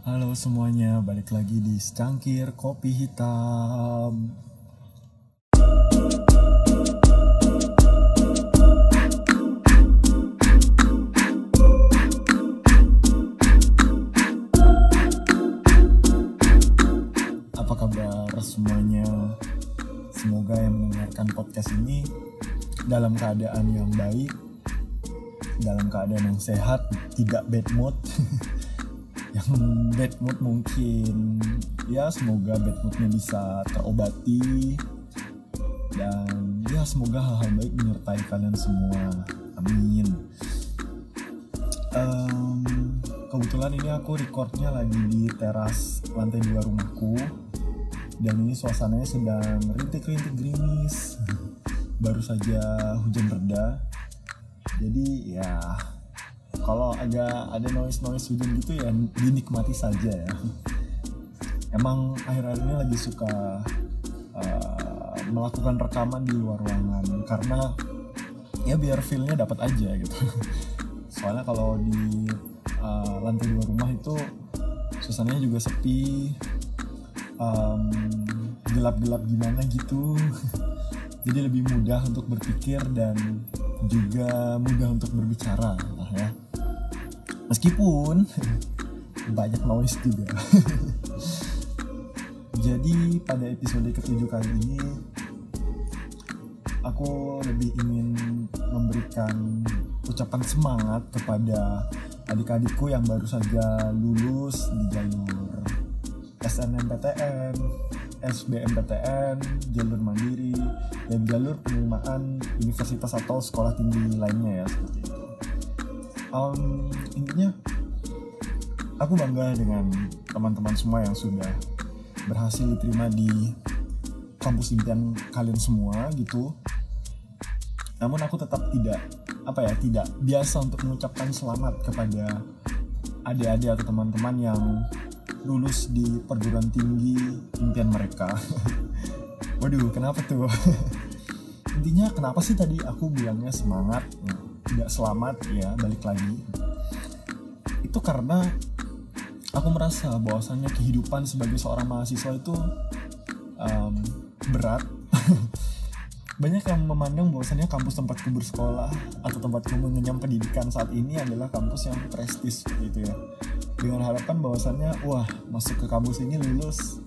Halo semuanya, balik lagi di Secangkir Kopi Hitam. Apa kabar semuanya? Semoga yang mendengarkan podcast ini dalam keadaan yang baik, dalam keadaan yang sehat, tidak bad mood. yang bad mood mungkin. Ya semoga bad moodnya bisa terobati. Dan ya semoga hal-hal baik menyertai kalian semua. Amin. Em, kebetulan ini aku recordnya lagi di teras lantai dua rumahku. Dan ini suasananya sedang rintik-rintik gerimis. Baru saja hujan reda. Jadi ya kalau agak ada noise noise hujan gitu ya dinikmati saja ya. Emang akhir-akhir ini lagi suka uh, melakukan rekaman di luar ruangan. Karena ya biar feelnya dapat aja gitu. Soalnya kalau di uh, lantai dua rumah itu suasananya juga sepi um, gelap-gelap gimana gitu. Jadi lebih mudah untuk berpikir dan juga mudah untuk berbicara meskipun banyak noise juga jadi pada episode ketujuh kali ini aku lebih ingin memberikan ucapan semangat kepada adik-adikku yang baru saja lulus di jalur SNMPTN, SBMPTN, jalur mandiri, dan jalur penerimaan universitas atau sekolah tinggi lainnya ya seperti. Um, intinya aku bangga dengan teman-teman semua yang sudah berhasil diterima di kampus impian kalian semua gitu. Namun aku tetap tidak apa ya tidak biasa untuk mengucapkan selamat kepada adik-adik atau teman-teman yang lulus di perguruan tinggi impian mereka. Waduh, kenapa tuh? Intinya kenapa sih tadi aku bilangnya semangat, tidak selamat ya, balik lagi. Itu karena aku merasa bahwasannya kehidupan sebagai seorang mahasiswa itu um, berat. Banyak yang memandang bahwasannya kampus tempatku bersekolah atau tempatku mengenyam pendidikan saat ini adalah kampus yang prestis gitu ya dengan harapan bahwasannya wah masuk ke kampus ini lulus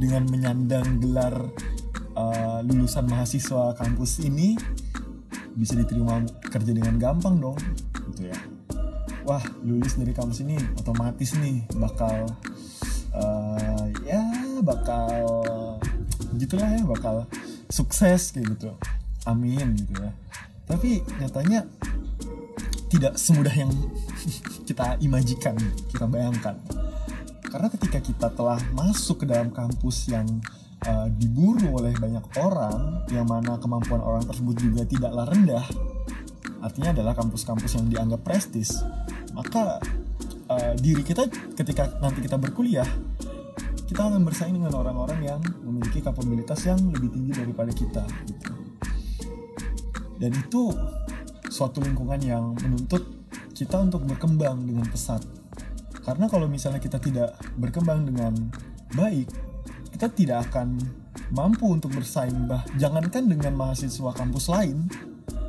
dengan menyandang gelar uh, lulusan mahasiswa kampus ini bisa diterima kerja dengan gampang dong gitu ya. Wah lulus dari kampus ini otomatis nih bakal uh, ya bakal gitulah ya bakal sukses kayak gitu. Amin gitu ya. Tapi nyatanya tidak semudah yang kita imajikan, kita bayangkan. Karena ketika kita telah masuk ke dalam kampus yang uh, diburu oleh banyak orang, yang mana kemampuan orang tersebut juga tidaklah rendah, artinya adalah kampus-kampus yang dianggap prestis, maka uh, diri kita ketika nanti kita berkuliah, kita akan bersaing dengan orang-orang yang memiliki kapabilitas yang lebih tinggi daripada kita. Gitu. Dan itu suatu lingkungan yang menuntut kita untuk berkembang dengan pesat. Karena kalau misalnya kita tidak berkembang dengan baik, kita tidak akan mampu untuk bersaing bah jangankan dengan mahasiswa kampus lain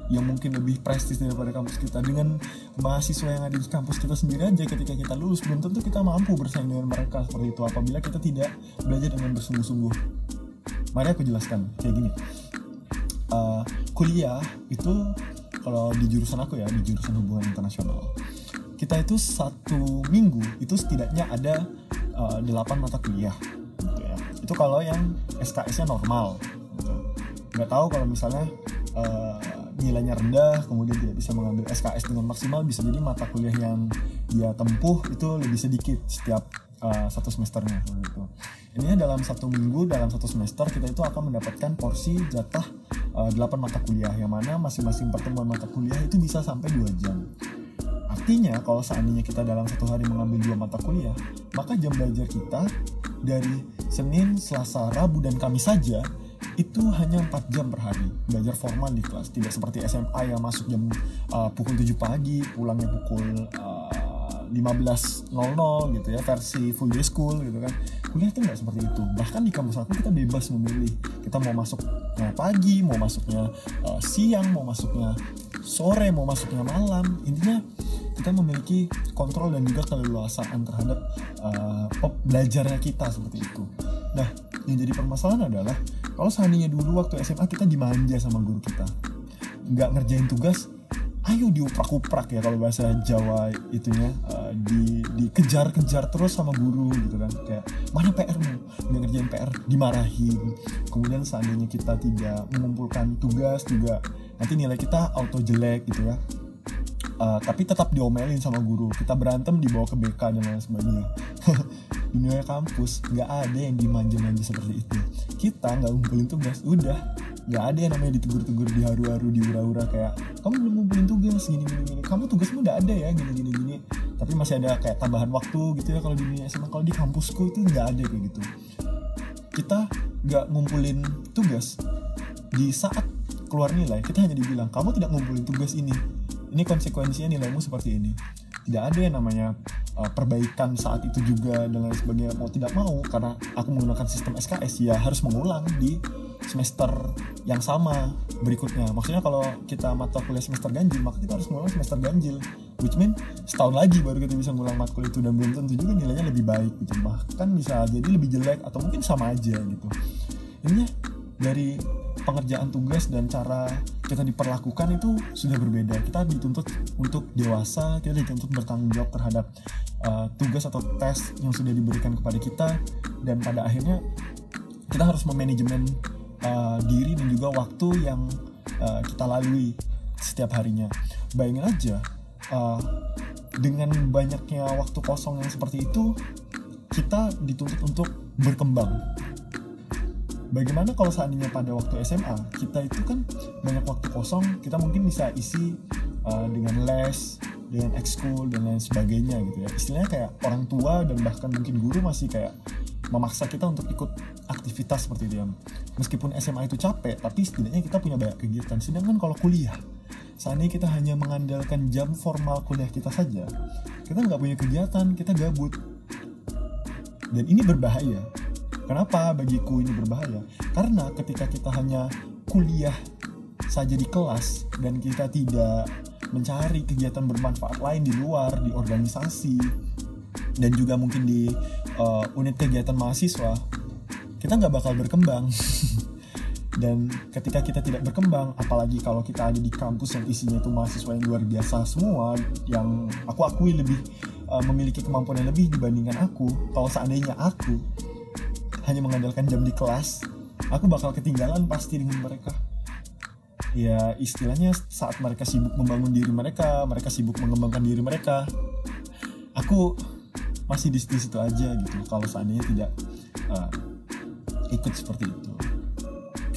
yang mungkin lebih prestis daripada kampus kita dengan mahasiswa yang ada di kampus kita sendiri aja ketika kita lulus belum tentu kita mampu bersaing dengan mereka seperti itu apabila kita tidak belajar dengan bersungguh-sungguh. Mari aku jelaskan kayak gini. Uh, kuliah itu kalau di jurusan aku ya di jurusan hubungan internasional kita itu satu minggu itu setidaknya ada uh, 8 mata kuliah itu kalau yang SKS-nya normal gitu. nggak tahu kalau misalnya uh, nilainya rendah kemudian tidak bisa mengambil SKS dengan maksimal bisa jadi mata kuliah yang dia tempuh itu lebih sedikit setiap uh, satu semesternya gitu. Ini dalam satu minggu dalam satu semester kita itu akan mendapatkan porsi jatah uh, 8 mata kuliah yang mana masing-masing pertemuan mata kuliah itu bisa sampai 2 jam. Artinya kalau seandainya kita dalam satu hari mengambil dua mata kuliah, maka jam belajar kita dari Senin, Selasa, Rabu, dan Kamis saja itu hanya 4 jam per hari. Belajar formal di kelas. Tidak seperti SMA yang masuk jam uh, pukul 7 pagi pulangnya pukul uh, 15.00 gitu ya versi full day school gitu kan. Kuliah tuh nggak seperti itu. Bahkan di kampus aku kita bebas memilih. Kita mau masuknya pagi mau masuknya uh, siang mau masuknya sore mau masuknya malam. Intinya kita memiliki kontrol dan juga keleluasaan terhadap uh, belajarnya kita seperti itu. Nah yang jadi permasalahan adalah kalau seandainya dulu waktu SMA kita dimanja sama guru kita nggak ngerjain tugas ayo diuprak-uprak ya kalau bahasa Jawa itunya uh, di dikejar-kejar terus sama guru gitu kan. Kayak mana PR-mu nggak ngerjain PR dimarahin. Kemudian seandainya kita tidak mengumpulkan tugas juga nanti nilai kita auto jelek gitu ya uh, tapi tetap diomelin sama guru. Kita berantem dibawa ke BK dan lain sebagainya. Dunia kampus nggak ada yang dimanja-manja seperti itu. Kita nggak ngumpulin tugas udah. Nggak ada yang namanya ditegur-tegur di haru-haru di ura-ura kayak kamu belum ngumpulin tugas gini gini kamu tugasmu udah ada ya gini gini gini. Tapi masih ada kayak tambahan waktu gitu ya kalau di dunia SMA kalau di kampusku itu nggak ada kayak gitu. Kita nggak ngumpulin tugas di saat keluar nilai. Kita hanya dibilang kamu tidak ngumpulin tugas ini ini konsekuensinya nilaimu seperti ini. Tidak ada yang namanya uh, perbaikan saat itu juga dan lain sebagainya. Mau tidak mau karena aku menggunakan sistem SKS ya harus mengulang di semester yang sama berikutnya. Maksudnya kalau kita mata kuliah semester ganjil maka kita harus ngulang semester ganjil. Which mean setahun lagi baru kita bisa ngulang matkul itu. Dan belum tentu juga nilainya lebih baik gitu. Bahkan bisa jadi lebih jelek atau mungkin sama aja gitu. Ini dari pengerjaan tugas dan cara kita diperlakukan itu sudah berbeda kita dituntut untuk dewasa kita dituntut bertanggung jawab terhadap uh, tugas atau tes yang sudah diberikan kepada kita dan pada akhirnya kita harus memanajemen uh, diri dan juga waktu yang uh, kita lalui setiap harinya. Bayangin aja uh, dengan banyaknya waktu kosong yang seperti itu kita dituntut untuk berkembang. Bagaimana kalau seandainya pada waktu SMA kita itu kan banyak waktu kosong kita mungkin bisa isi uh, dengan les, dengan ekskul dan lain sebagainya gitu ya. Istilahnya kayak orang tua dan bahkan mungkin guru masih kayak memaksa kita untuk ikut aktivitas seperti itu ya. Meskipun SMA itu capek tapi setidaknya kita punya banyak kegiatan. Sedangkan kalau kuliah seandainya kita hanya mengandalkan jam formal kuliah kita saja kita nggak punya kegiatan kita gabut. Dan ini berbahaya kenapa bagiku ini berbahaya? Karena ketika kita hanya kuliah saja di kelas dan kita tidak mencari kegiatan bermanfaat lain di luar di organisasi dan juga mungkin di uh, unit kegiatan mahasiswa kita nggak bakal berkembang. Dan ketika kita tidak berkembang apalagi kalau kita ada di kampus yang isinya itu mahasiswa yang luar biasa semua yang aku akui lebih uh, memiliki kemampuan yang lebih dibandingkan aku kalau seandainya aku hanya mengandalkan jam di kelas aku bakal ketinggalan pasti dengan mereka. Ya istilahnya saat mereka sibuk membangun diri mereka mereka sibuk mengembangkan diri mereka aku masih di situ aja gitu. Kalau seandainya tidak uh, ikut seperti itu.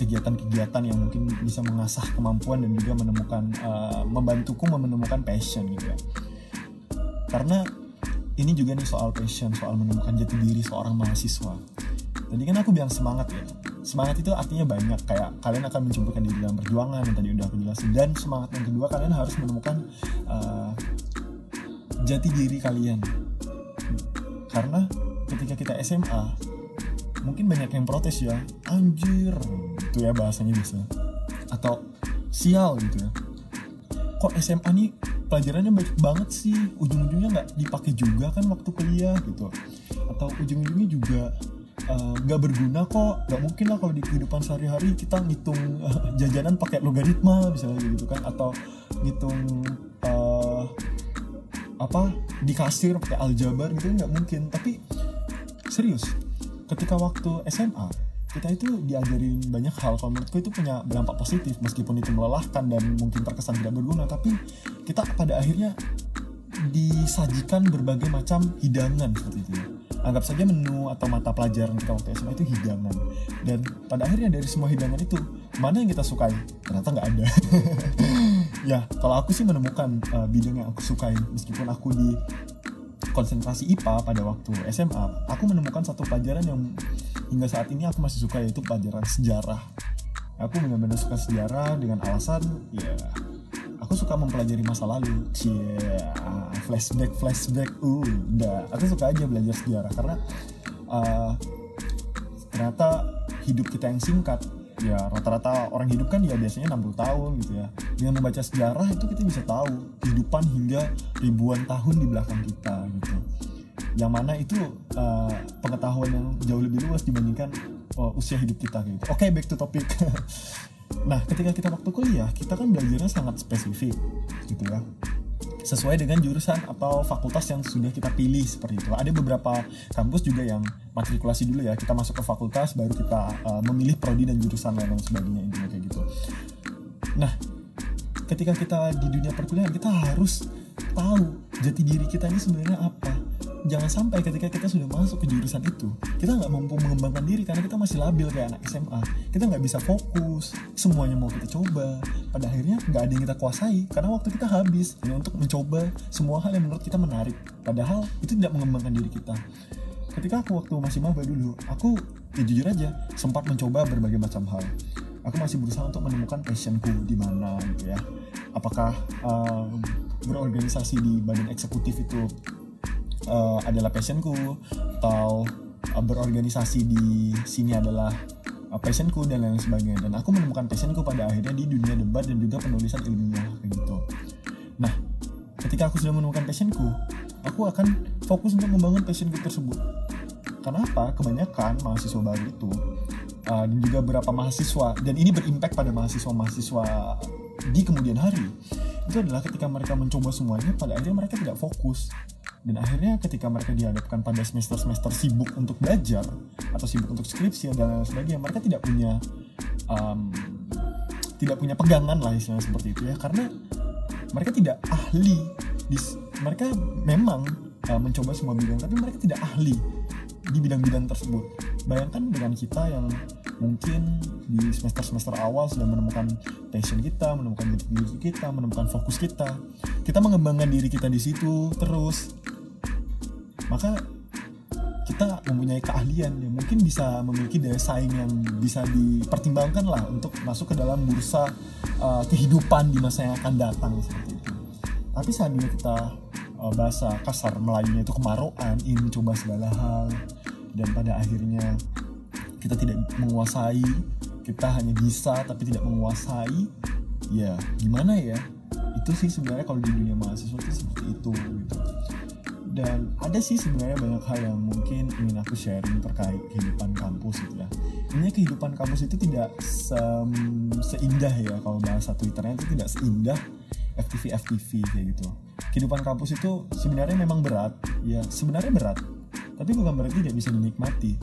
Kegiatan-kegiatan yang mungkin bisa mengasah kemampuan dan juga menemukan uh, membantuku menemukan passion gitu ya. Karena ini juga nih soal passion soal menemukan jati diri seorang mahasiswa tadi kan aku bilang semangat ya. Semangat itu artinya banyak. Kayak kalian akan mencumbukan diri dalam perjuangan yang tadi udah aku jelasin. Dan semangat yang kedua kalian harus menemukan uh, jati diri kalian. Karena ketika kita SMA mungkin banyak yang protes ya anjir itu ya bahasanya bisa atau sial gitu ya. Kok SMA nih pelajarannya baik banget sih? Ujung-ujungnya nggak dipakai juga kan waktu kuliah gitu. Atau ujung-ujungnya juga nggak uh, berguna kok. Nggak mungkin lah kalau di kehidupan sehari-hari kita ngitung uh, jajanan pakai logaritma misalnya gitu kan. Atau ngitung uh, apa di kasir pakai aljabar gitu nggak mungkin. Tapi serius ketika waktu SMA kita itu diajarin banyak hal. Kalau menurutku itu punya dampak positif meskipun itu melelahkan dan mungkin terkesan tidak berguna. Tapi kita pada akhirnya disajikan berbagai macam hidangan seperti itu. Anggap saja menu atau mata pelajaran kita waktu SMA itu hidangan. Dan pada akhirnya dari semua hidangan itu mana yang kita sukai? Ternyata nggak ada. Ya kalau aku sih menemukan uh, bidang yang aku sukai. Meskipun aku di konsentrasi IPA pada waktu SMA aku menemukan satu pelajaran yang hingga saat ini aku masih suka yaitu pelajaran sejarah. Aku benar-benar suka sejarah dengan alasan ya aku suka mempelajari masa lalu. Cie flashback flashback. Uh udah aku suka aja belajar sejarah karena uh, ternyata hidup kita yang singkat ya rata-rata orang hidup kan ya biasanya 60 tahun gitu ya. Dengan membaca sejarah itu kita bisa tahu kehidupan hingga ribuan tahun di belakang kita gitu yang mana itu uh, pengetahuan yang jauh lebih luas dibandingkan uh, usia hidup kita gitu. Oke okay, back to topic. Nah ketika kita waktu kuliah kita kan belajarnya sangat spesifik gitu ya. Sesuai dengan jurusan atau fakultas yang sudah kita pilih seperti itu. Ada beberapa kampus juga yang matrikulasi dulu ya, kita masuk ke fakultas baru kita uh, memilih prodi dan jurusan lain dan sebagainya intinya kayak gitu. Nah, ketika kita di dunia perkuliahan kita harus tahu jati diri kita ini sebenarnya apa jangan sampai ketika kita sudah masuk ke jurusan itu kita nggak mampu mengembangkan diri karena kita masih labil kayak anak SMA kita nggak bisa fokus semuanya mau kita coba. Pada akhirnya nggak ada yang kita kuasai karena waktu kita habis. Hanya untuk mencoba semua hal yang menurut kita menarik. Padahal itu tidak mengembangkan diri kita. Ketika aku waktu masih maba dulu aku ya jujur aja sempat mencoba berbagai macam hal. Aku masih berusaha untuk menemukan passionku di mana gitu ya. Apakah um, berorganisasi di badan eksekutif itu uh, adalah passionku atau uh, berorganisasi di sini adalah uh, passionku dan lain sebagainya. Dan aku menemukan passionku pada akhirnya di dunia debat dan juga penulisan ilmiah kayak gitu. Nah ketika aku sudah menemukan passionku aku akan fokus untuk membangun passionku tersebut. Kenapa? Kebanyakan mahasiswa baru itu uh, dan juga beberapa mahasiswa dan ini berimpact pada mahasiswa-mahasiswa di kemudian hari itu adalah ketika mereka mencoba semuanya pada akhirnya mereka tidak fokus dan akhirnya ketika mereka dihadapkan pada semester-semester sibuk untuk belajar atau sibuk untuk skripsi dan lain sebagainya mereka tidak punya um, tidak punya pegangan lah istilahnya seperti itu ya. Karena mereka tidak ahli di, mereka memang uh, mencoba semua bidang tapi mereka tidak ahli di bidang-bidang tersebut. Bayangkan dengan kita yang mungkin di semester-semester awal sudah menemukan passion kita, menemukan diri kita, menemukan fokus kita. Kita mengembangkan diri kita di situ terus maka kita mempunyai keahlian yang mungkin bisa memiliki daya saing yang bisa dipertimbangkan lah untuk masuk ke dalam bursa uh, kehidupan di masa yang akan datang seperti itu. Tapi seandainya kita uh, bahasa kasar Melayunya itu kemaruan, ingin mencoba segala hal dan pada akhirnya kita tidak menguasai, kita hanya bisa tapi tidak menguasai, ya gimana ya? Itu sih sebenarnya kalau di dunia mahasiswa itu seperti itu gitu. Dan ada sih sebenarnya banyak hal yang mungkin ingin aku sharing terkait kehidupan kampus gitu ya. Ini kehidupan kampus itu tidak se seindah ya kalau bahasa twitternya itu tidak seindah FTV FTV kayak gitu. Kehidupan kampus itu sebenarnya memang berat ya sebenarnya berat tapi bukan berarti tidak bisa dinikmati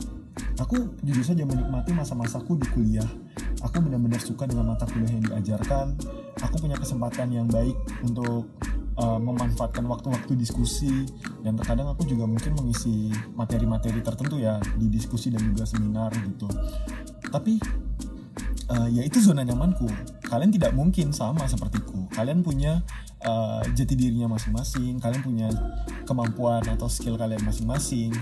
aku jujur saja menikmati masa-masaku di kuliah. Aku benar-benar suka dengan mata kuliah yang diajarkan. Aku punya kesempatan yang baik untuk uh, memanfaatkan waktu-waktu diskusi. Dan terkadang aku juga mungkin mengisi materi-materi tertentu ya di diskusi dan juga seminar gitu. Tapi uh, ya itu zona nyamanku. Kalian tidak mungkin sama sepertiku. Kalian punya uh, jati dirinya masing-masing. Kalian punya kemampuan atau skill kalian masing-masing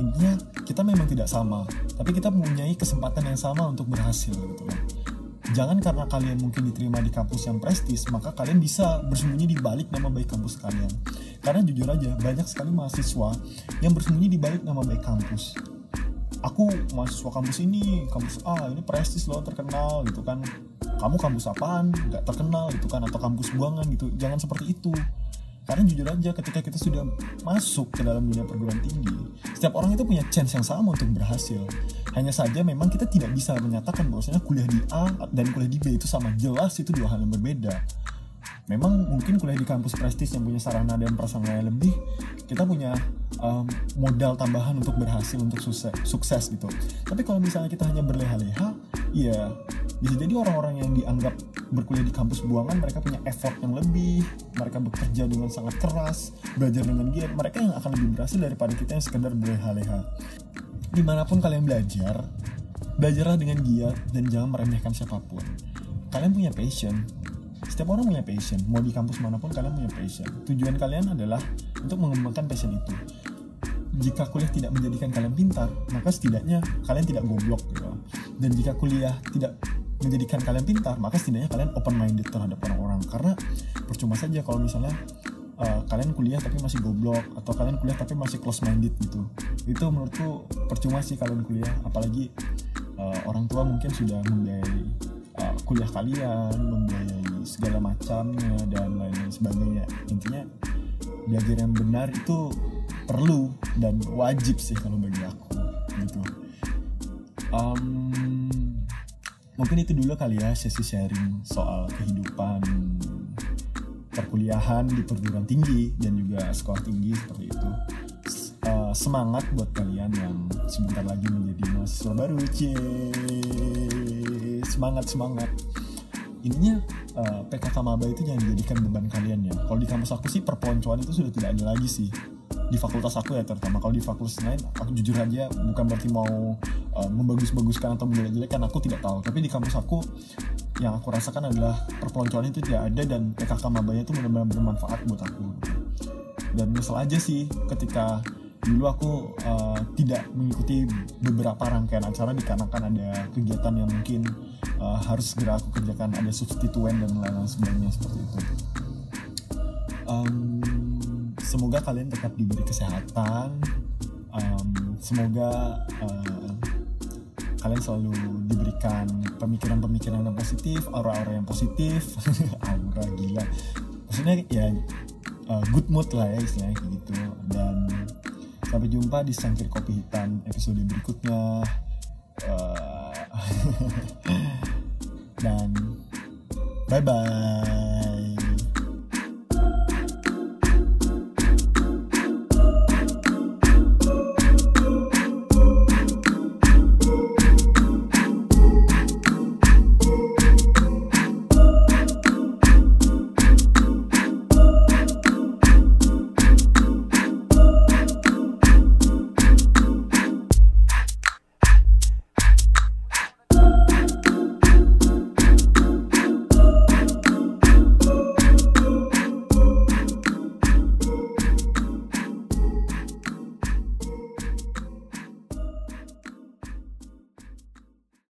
intinya kita memang tidak sama tapi kita mempunyai kesempatan yang sama untuk berhasil gitu Jangan karena kalian mungkin diterima di kampus yang prestis, maka kalian bisa bersembunyi di balik nama baik kampus kalian. Karena jujur aja, banyak sekali mahasiswa yang bersembunyi di balik nama baik kampus. Aku mahasiswa kampus ini, kampus A, ini prestis loh, terkenal gitu kan. Kamu kampus apaan? Gak terkenal gitu kan, atau kampus buangan gitu. Jangan seperti itu karena jujur aja ketika kita sudah masuk ke dalam dunia perguruan tinggi setiap orang itu punya chance yang sama untuk berhasil. Hanya saja memang kita tidak bisa menyatakan bahwasanya kuliah di A dan kuliah di B itu sama. Jelas itu dua hal yang berbeda. Memang mungkin kuliah di kampus prestis yang punya sarana dan prasarana yang lebih kita punya um, modal tambahan untuk berhasil untuk sukses, sukses gitu. Tapi kalau misalnya kita hanya berleha-leha ya bisa jadi orang-orang yang dianggap berkuliah di kampus buangan mereka punya effort yang lebih mereka bekerja dengan sangat keras belajar dengan giat mereka yang akan lebih berhasil daripada kita yang sekedar berleha-leha. Di mana pun kalian belajar belajarlah dengan giat dan jangan meremehkan siapa pun. Kalian punya passion. Setiap orang punya passion. Mau di kampus mana pun kalian punya passion. Tujuan kalian adalah untuk mengembangkan passion itu. Jika kuliah tidak menjadikan kalian pintar maka setidaknya kalian tidak goblok gitu. Dan jika kuliah tidak menjadikan kalian pintar maka setidaknya kalian open minded terhadap orang-orang. Orang karena percuma saja kalau misalnya uh, kalian kuliah tapi masih goblok atau kalian kuliah tapi masih close minded gitu. Itu menurutku percuma sih kalian kuliah apalagi uh, orang tua mungkin sudah membiayai uh, kuliah kalian membiayai segala macamnya dan lain-lain sebagainya. Intinya belajar yang benar itu perlu dan wajib sih kalau bagi aku gitu. Um, mungkin itu dulu kali ya sesi sharing soal kehidupan perkuliahan di perguruan tinggi dan juga sekolah tinggi seperti itu. Uh, semangat buat kalian yang sebentar lagi menjadi mahasiswa baru. Cie semangat semangat. Ininya uh, eh, PKK maba itu jangan dijadikan beban kalian ya. Kalau di kampus aku sih perpeloncoan itu sudah tidak ada lagi sih di fakultas aku ya terutama kalau di fakultas lain aku jujur aja bukan berarti mau uh, membagus-baguskan atau menjelek-jelekan aku tidak tahu. Tapi di kampus aku yang aku rasakan adalah perpeloncoan itu tidak ada dan PKK mabanya itu benar-benar bermanfaat buat aku. Dan misal aja sih ketika dulu aku uh, tidak mengikuti beberapa rangkaian acara dikarenakan ada kegiatan yang mungkin uh, harus segera aku kerjakan ada substituen dan lain-lain sebagainya seperti itu. Um, semoga kalian tetap diberi kesehatan. Um, semoga uh, kalian selalu diberikan pemikiran-pemikiran yang positif aura-aura yang positif. Aura gila. Maksudnya ya uh, good mood lah ya istilahnya gitu. Dan sampai jumpa di sangkir kopi hitam episode berikutnya. Uh, dan bye bye